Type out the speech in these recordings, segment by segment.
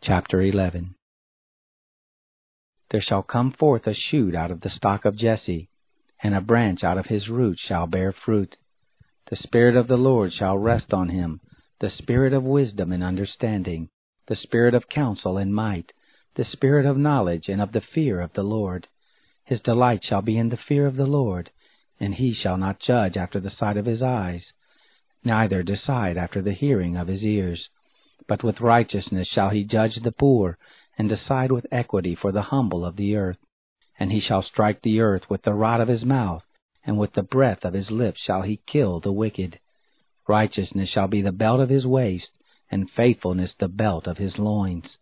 Chapter 11 There shall come forth a shoot out of the stock of Jesse, and a branch out of his root shall bear fruit. The Spirit of the Lord shall rest on him, the Spirit of wisdom and understanding, the Spirit of counsel and might, the Spirit of knowledge and of the fear of the Lord. His delight shall be in the fear of the Lord, and he shall not judge after the sight of his eyes, neither decide after the hearing of his ears. But with righteousness shall he judge the poor, and decide with equity for the humble of the earth. And he shall strike the earth with the rod of his mouth, and with the breath of his lips shall he kill the wicked. Righteousness shall be the belt of his waist, and faithfulness the belt of his loins.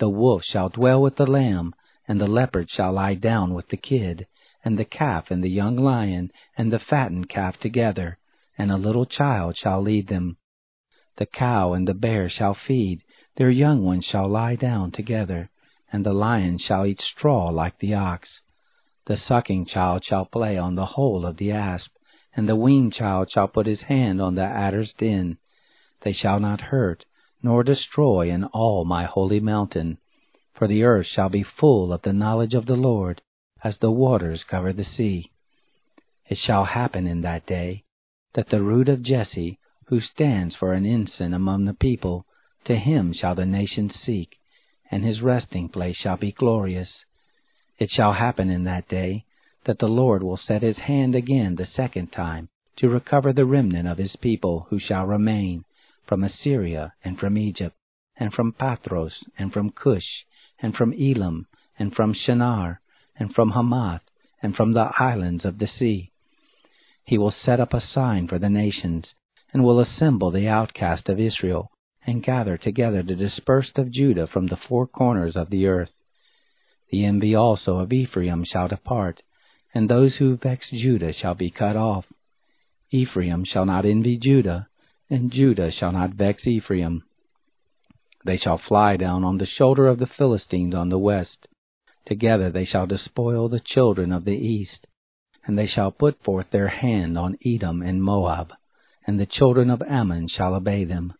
The wolf shall dwell with the lamb, and the leopard shall lie down with the kid, and the calf and the young lion and the fattened calf together, and a little child shall lead them. The cow and the bear shall feed, their young ones shall lie down together, and the lion shall eat straw like the ox. The sucking child shall play on the hole of the asp, and the weaned child shall put his hand on the adder's den. They shall not hurt, nor destroy in all my holy mountain. For the earth shall be full of the knowledge of the Lord, as the waters cover the sea. It shall happen in that day, that the root of Jesse, who stands for an ensign among the people, to him shall the nations seek, and his resting place shall be glorious. It shall happen in that day, that the Lord will set his hand again the second time, to recover the remnant of his people who shall remain, from Assyria, and from Egypt, and from Pathros, and from Cush, and from Elam, and from Shinar, and from Hamath, and from the islands of the sea. He will set up a sign for the nations, and will assemble the outcast of Israel, and gather together the dispersed of Judah from the four corners of the earth. The envy also of Ephraim shall depart, and those who vex Judah shall be cut off. Ephraim shall not envy Judah, and Judah shall not vex Ephraim. They shall fly down on the shoulder of the Philistines on the west. Together they shall despoil the children of the east, and they shall put forth their hand on Edom and Moab, and the children of Ammon shall obey them.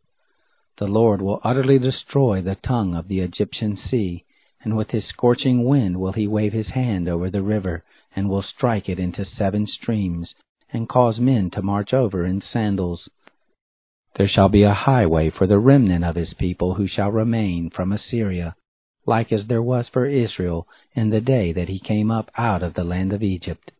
The Lord will utterly destroy the tongue of the Egyptian sea, and with his scorching wind will he wave his hand over the river, and will strike it into seven streams, and cause men to march over in sandals. There shall be a highway for the remnant of his people who shall remain from Assyria, like as there was for Israel in the day that he came up out of the land of Egypt.